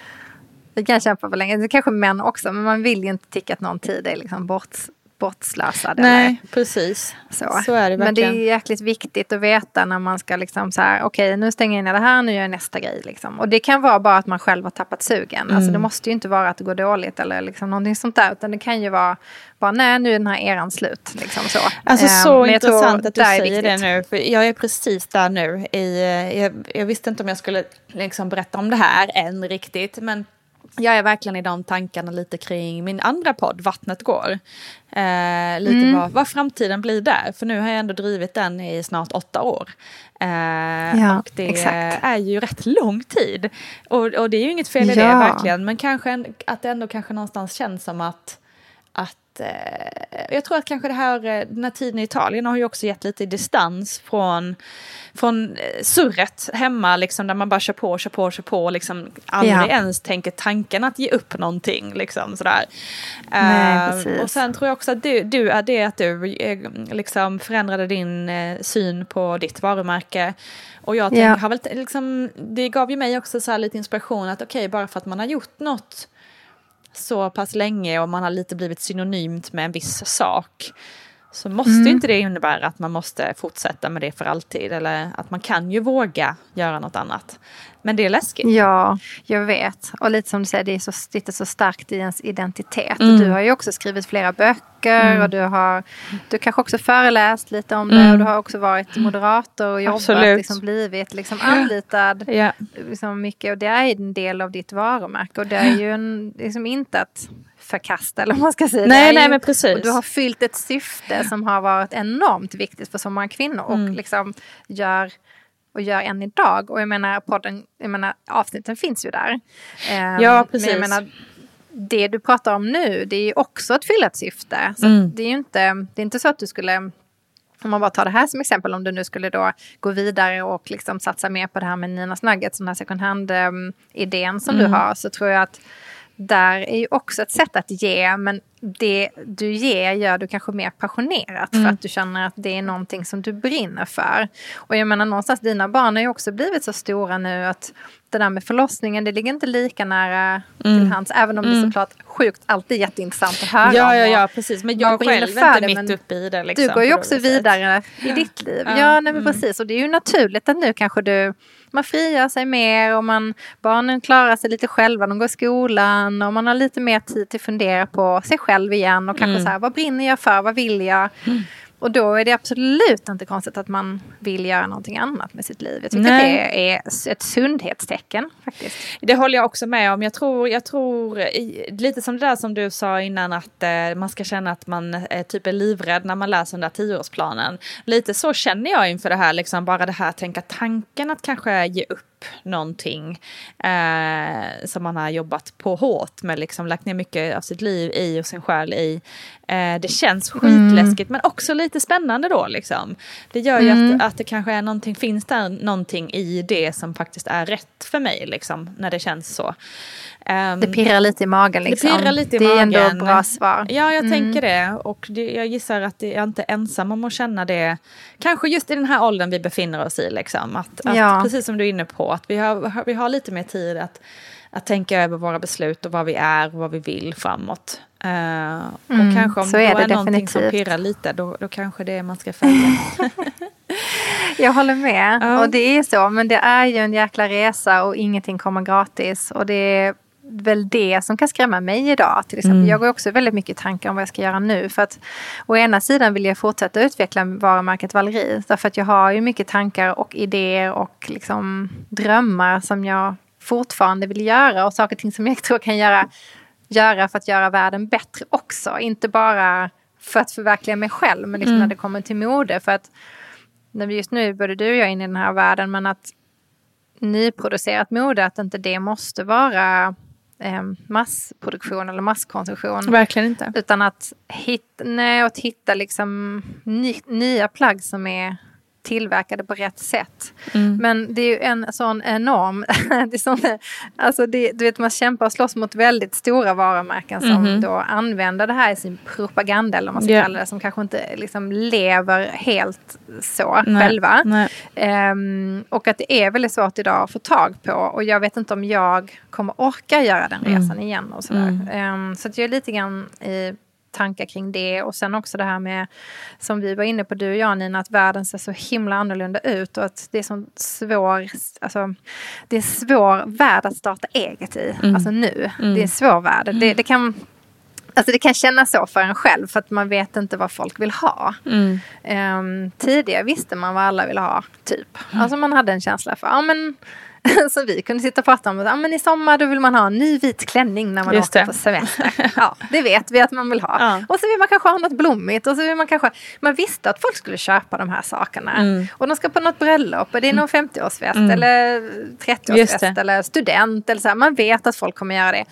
Vi kan kämpa för länge. Det kanske män också, men man vill ju inte tycka att någon tid är liksom bort, bortslösad. Nej, eller. precis. Så. så är det verkligen. Men det är jäkligt viktigt att veta när man ska liksom så här, okej okay, nu stänger jag in det här, nu gör jag nästa grej. Liksom. Och det kan vara bara att man själv har tappat sugen. Mm. Alltså det måste ju inte vara att det går dåligt eller liksom någonting sånt där. Utan det kan ju vara bara, nej nu är den här eran slut. Liksom så. Alltså så um, intressant att du säger det nu. För jag är precis där nu. I, jag, jag visste inte om jag skulle liksom berätta om det här än riktigt. Men jag är verkligen i de tankarna lite kring min andra podd, Vattnet går. Eh, lite mm. vad, vad framtiden blir där, för nu har jag ändå drivit den i snart åtta år. Eh, ja, och det exakt. är ju rätt lång tid. Och, och det är ju inget fel i ja. det verkligen, men kanske en, att det ändå kanske någonstans känns som att, att eh, jag tror att kanske det här, eh, den här tiden i Italien har ju också gett lite distans från, från eh, surret hemma, liksom, där man bara kör på, kör på, kör på, liksom aldrig ja. ens tänker tanken att ge upp någonting. Liksom, sådär. Nej, uh, och sen tror jag också att du, du är det att du liksom förändrade din syn på ditt varumärke. Och jag tänker, ja. har väl, liksom, det gav ju mig också så lite inspiration att okej, okay, bara för att man har gjort något så pass länge och man har lite blivit synonymt med en viss sak så måste mm. inte det innebära att man måste fortsätta med det för alltid. Eller att man kan ju våga göra något annat. Men det är läskigt. Ja, jag vet. Och lite som du säger, det är så, är så starkt i ens identitet. Mm. Du har ju också skrivit flera böcker mm. och du har du kanske också föreläst lite om det. Mm. Och du har också varit moderator och jobbat, liksom, blivit liksom, anlitad. ja. liksom, mycket, och det är en del av ditt varumärke. Och det är ju en, liksom inte att förkasta eller vad man ska säga. Nej, nej men precis. Och du har fyllt ett syfte som har varit enormt viktigt för så många kvinnor och mm. liksom gör och gör än idag. Och jag menar podden, jag menar avsnitten finns ju där. Um, ja, precis. Men jag menar, det du pratar om nu, det är ju också att fylla ett syfte. Så mm. det är ju inte, det är inte så att du skulle om man bara tar det här som exempel, om du nu skulle då gå vidare och liksom satsa mer på det här med Ninas Nuggets, den här second hand-idén um, som mm. du har, så tror jag att där är ju också ett sätt att ge, men det du ger gör du kanske mer passionerat mm. för att du känner att det är någonting som du brinner för. Och jag menar någonstans, dina barn har ju också blivit så stora nu att det där med förlossningen, det ligger inte lika nära mm. till hands. Även om mm. det såklart sjukt alltid jätteintressant att höra Ja, ja, ja, precis. Men jag själv är inte mitt uppe i det. Liksom, du går ju också vidare i ditt liv. Ja, ja nej, men mm. precis. Och det är ju naturligt att nu kanske du man frigör sig mer och man, barnen klarar sig lite själva, de går i skolan och man har lite mer tid till att fundera på sig själv igen och kanske mm. så här, vad brinner jag för, vad vill jag? Mm. Och då är det absolut inte konstigt att man vill göra någonting annat med sitt liv. Jag tycker Nej. att det är ett sundhetstecken faktiskt. Det håller jag också med om. Jag tror, jag tror lite som det där som du sa innan att eh, man ska känna att man eh, typ är livrädd när man läser den där tioårsplanen. Lite så känner jag inför det här, liksom bara det här tänka tanken att kanske ge upp någonting eh, som man har jobbat på hårt med, liksom lagt ner mycket av sitt liv i och sin själ i. Eh, det känns skitläskigt mm. men också lite spännande då liksom. Det gör ju mm. att, att det kanske är någonting, finns där någonting i det som faktiskt är rätt för mig liksom, när det känns så. Um, det pirrar lite i magen liksom. Det pirrar lite i det magen. är ändå bra svar. Ja, jag mm. tänker det. Och det, jag gissar att jag är inte ensam om att känna det. Kanske just i den här åldern vi befinner oss i. Liksom. Att, att ja. Precis som du är inne på, att vi har, vi har lite mer tid att, att tänka över våra beslut och vad vi är och vad vi vill framåt. Uh, mm, och kanske om det är, det är någonting som pirrar lite, då, då kanske det är man ska följa. (laughs) Jag håller med. Ja. Och det är så, men det är ju en jäkla resa och ingenting kommer gratis. Och det är väl det som kan skrämma mig idag. Till exempel. Mm. Jag går också väldigt mycket tankar om vad jag ska göra nu. För att å ena sidan vill jag fortsätta utveckla varumärket Valerie. Därför att jag har ju mycket tankar och idéer och liksom drömmar som jag fortfarande vill göra. Och saker och ting som jag tror kan göra, göra för att göra världen bättre också. Inte bara för att förverkliga mig själv, men liksom mm. när det kommer till mode. För att just nu både du och jag är inne i den här världen, men att nyproducerat mode, att inte det måste vara eh, massproduktion eller masskonsumtion. Verkligen inte. Utan att hitta, nej, att hitta liksom ny, nya plagg som är tillverkade på rätt sätt. Mm. Men det är ju en sån enorm... (laughs) det är sån, alltså det, du vet, man kämpar och slåss mot väldigt stora varumärken som mm. då använder det här i sin propaganda, eller vad man ska yeah. kalla det, som kanske inte liksom lever helt så Nej. själva. Nej. Um, och att det är väldigt svårt idag att få tag på. Och jag vet inte om jag kommer orka göra den mm. resan mm. igen. och sådär. Um, så att jag är lite grann i tankar kring det. Och sen också det här med, som vi var inne på du och jag Nina, att världen ser så himla annorlunda ut och att det är så svår, alltså, det är svår värld att starta eget i, mm. alltså nu. Mm. Det är en svår värld. Det, det, kan Alltså det kan kännas så för en själv för att man vet inte vad folk vill ha. Mm. Um, tidigare visste man vad alla ville ha, typ. Mm. Alltså man hade en känsla för, ja men (laughs) så vi kunde sitta och prata om att ah, men i sommar då vill man ha en ny vit klänning när man Just åker det. på semester. (laughs) Ja, det vet vi att man vill ha. Ja. Och så vill man kanske ha något blommigt. Och så vill man, kanske, man visste att folk skulle köpa de här sakerna. Mm. Och de ska på något bröllop och det är någon 50-årsfest Mm. eller Just 30-årsfest det. eller student. Eller så här. Man vet att folk kommer göra det.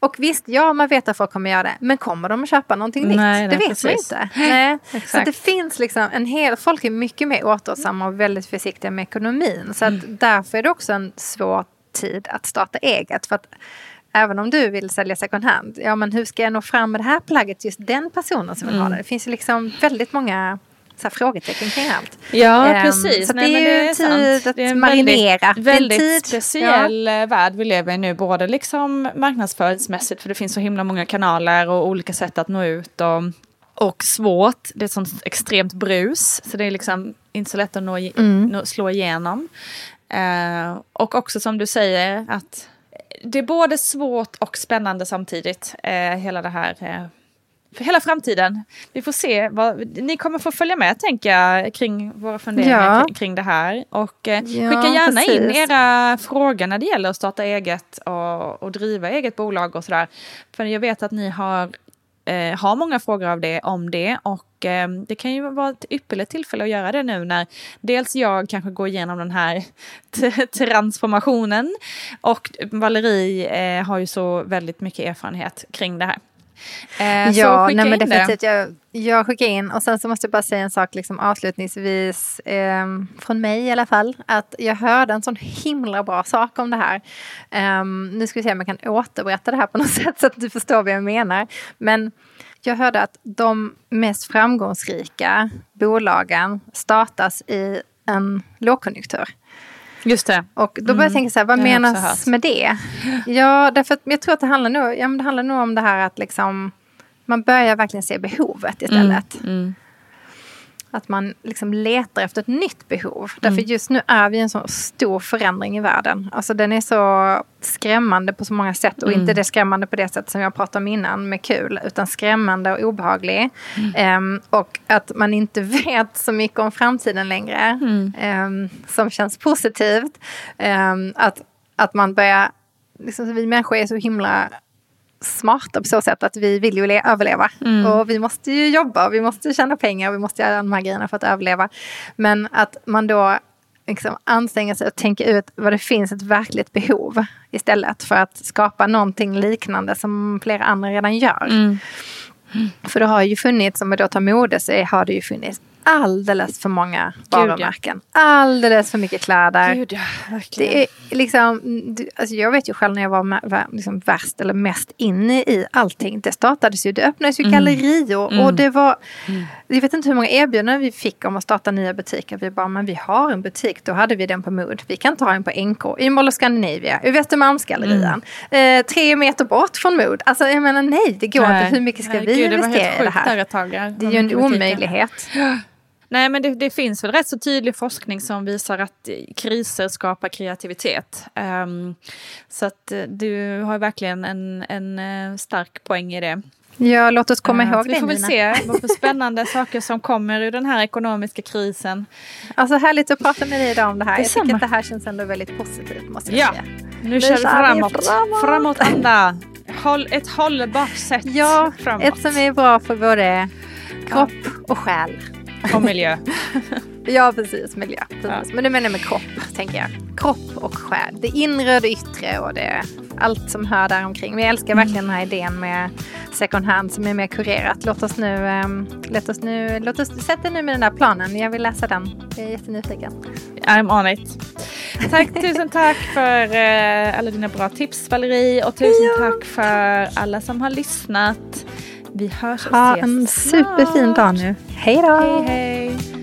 Och visst, ja man vet att folk kommer göra det. Men kommer de att köpa någonting nytt? Nej, det nej, vet precis. man inte. (laughs) Nej. Så det finns liksom en hel, folk är mycket mer återhållsamma och väldigt försiktiga med ekonomin. Så att Mm. därför är det också en svår tid att starta eget. För att även om du vill sälja second hand, ja men hur ska jag nå fram med det här plagget just den personen som vill Mm. ha det? Det finns ju liksom väldigt många här, frågetecken kring allt. Ja, Ehm, precis. så det Nej, är men ju det är tid sant. att Det är marinera. Det är en Väldigt, väldigt tid. speciell eh, värld vi lever i nu, både liksom marknadsföringsmässigt, för det finns så himla många kanaler och olika sätt att nå ut. Och, och svårt, det är ett sånt extremt brus, så det är liksom inte så lätt att nå, Mm. nå, slå igenom. Eh, och också som du säger, att det är både svårt och spännande samtidigt, eh, hela det här eh, för hela framtiden. Vi får se. Vad, ni kommer få följa med tänker jag kring våra funderingar Ja. kring, kring det här. Och eh, Ja, skicka gärna in precis. era frågor när det gäller att starta eget och, och driva eget bolag och sådär. För jag vet att ni har, eh, har många frågor av det, om det. Och eh, det kan ju vara ett ypperligt tillfälle att göra det nu när dels jag kanske går igenom den här (laughs) transformationen och Valerie eh, har ju så väldigt mycket erfarenhet kring det här. Eh, så Ja, skicka nej, men definitivt. Jag, jag skickar in och sen så måste jag bara säga en sak liksom avslutningsvis ehm, från mig i alla fall. Att jag hörde en sån himla bra sak om det här. Ehm, nu ska vi se om jag kan återberätta det här på något (laughs) sätt så att du förstår vad jag menar. Men jag hörde att de mest framgångsrika bolagen startas i en lågkonjunktur. Just det. Och då börjar jag tänka så här, vad det menas med det? Ja, därför att jag tror att det handlar nog, ja, det handlar nog om det här att liksom man börjar verkligen se behovet istället. Mm. Att man liksom letar efter ett nytt behov. Mm. Därför just nu är vi i en så stor förändring i världen. Alltså den är så skrämmande på så många sätt. Och Mm. inte det skrämmande på det sätt som jag pratade om innan med kul. Utan skrämmande och obehaglig. Mm. Ehm, och att man inte (laughs) vet så mycket om framtiden längre. Ehm, som känns positivt. Ehm, att, att man börjar... Liksom, vi människor är så himla smarta på så sätt att vi vill ju le- överleva. Mm. Och vi måste ju jobba, vi måste tjäna pengar, vi måste göra de här grejerna för att överleva. Men att man då liksom anstränger sig och tänker ut vad det finns ett verkligt behov istället för att skapa någonting liknande som flera andra redan gör. Mm. För det har ju funnits, om vi då tar mode, så har det ju funnits alldeles för många ja. varumärken. Alldeles för mycket kläder. Gud, ja. Det är liksom, alltså jag vet ju själv när jag var var liksom värst eller mest inne i allting. Det startades ju, det öppnades ju gallerior och det var, jag vet inte hur många erbjudanden vi fick om att starta nya butiker. Vi bara, men vi har en butik, då hade vi den på Mood. Vi kan ta en på NK, i Mall of Scandinavia, i Västermalmsgallerian. Eh, tre meter bort från Mood. Alltså jag menar nej, det går inte. Hur mycket ska Nej, vi gud, investera i det här? ja. Det är ju en omöjlighet. Nej, men det, det finns väl rätt så tydlig forskning som visar att kriser skapar kreativitet. Ehm, så att eh, du har verkligen en, en eh, stark poäng i det. Ja, låt oss komma Eh, ihåg så Vi det får väl se vad för spännande (laughs) saker som kommer ur den här ekonomiska krisen. Alltså härligt att prata med dig idag om det här. Jag Detsamma. tycker att det här känns ändå väldigt positivt måste jag Ja. säga. Nu vi kör vi framåt. framåt. Framåtanda. Håll, ett hållbart sätt Ja, framåt. ett som är bra för både kropp och själ. (laughs) Och miljö. Ja, precis. Miljö. Precis. Ja. Men det menar med kropp, tänker jag. Kropp och själ. Det inre och det yttre och det, allt som hör där omkring. Men jag älskar verkligen den här idén med second hand som är mer kurerat. Låt oss nu, ehm, låt oss nu, låt oss sätta nu med den där planen. Jag vill läsa den. Jag är jättenyfiken. I'm on it. Tack, tusen tack för eh, alla dina bra tips Valerie och tusen tack för alla som har lyssat. Vi hörs och ses Ha en superfin dag nu. Hej då! Hej, hej.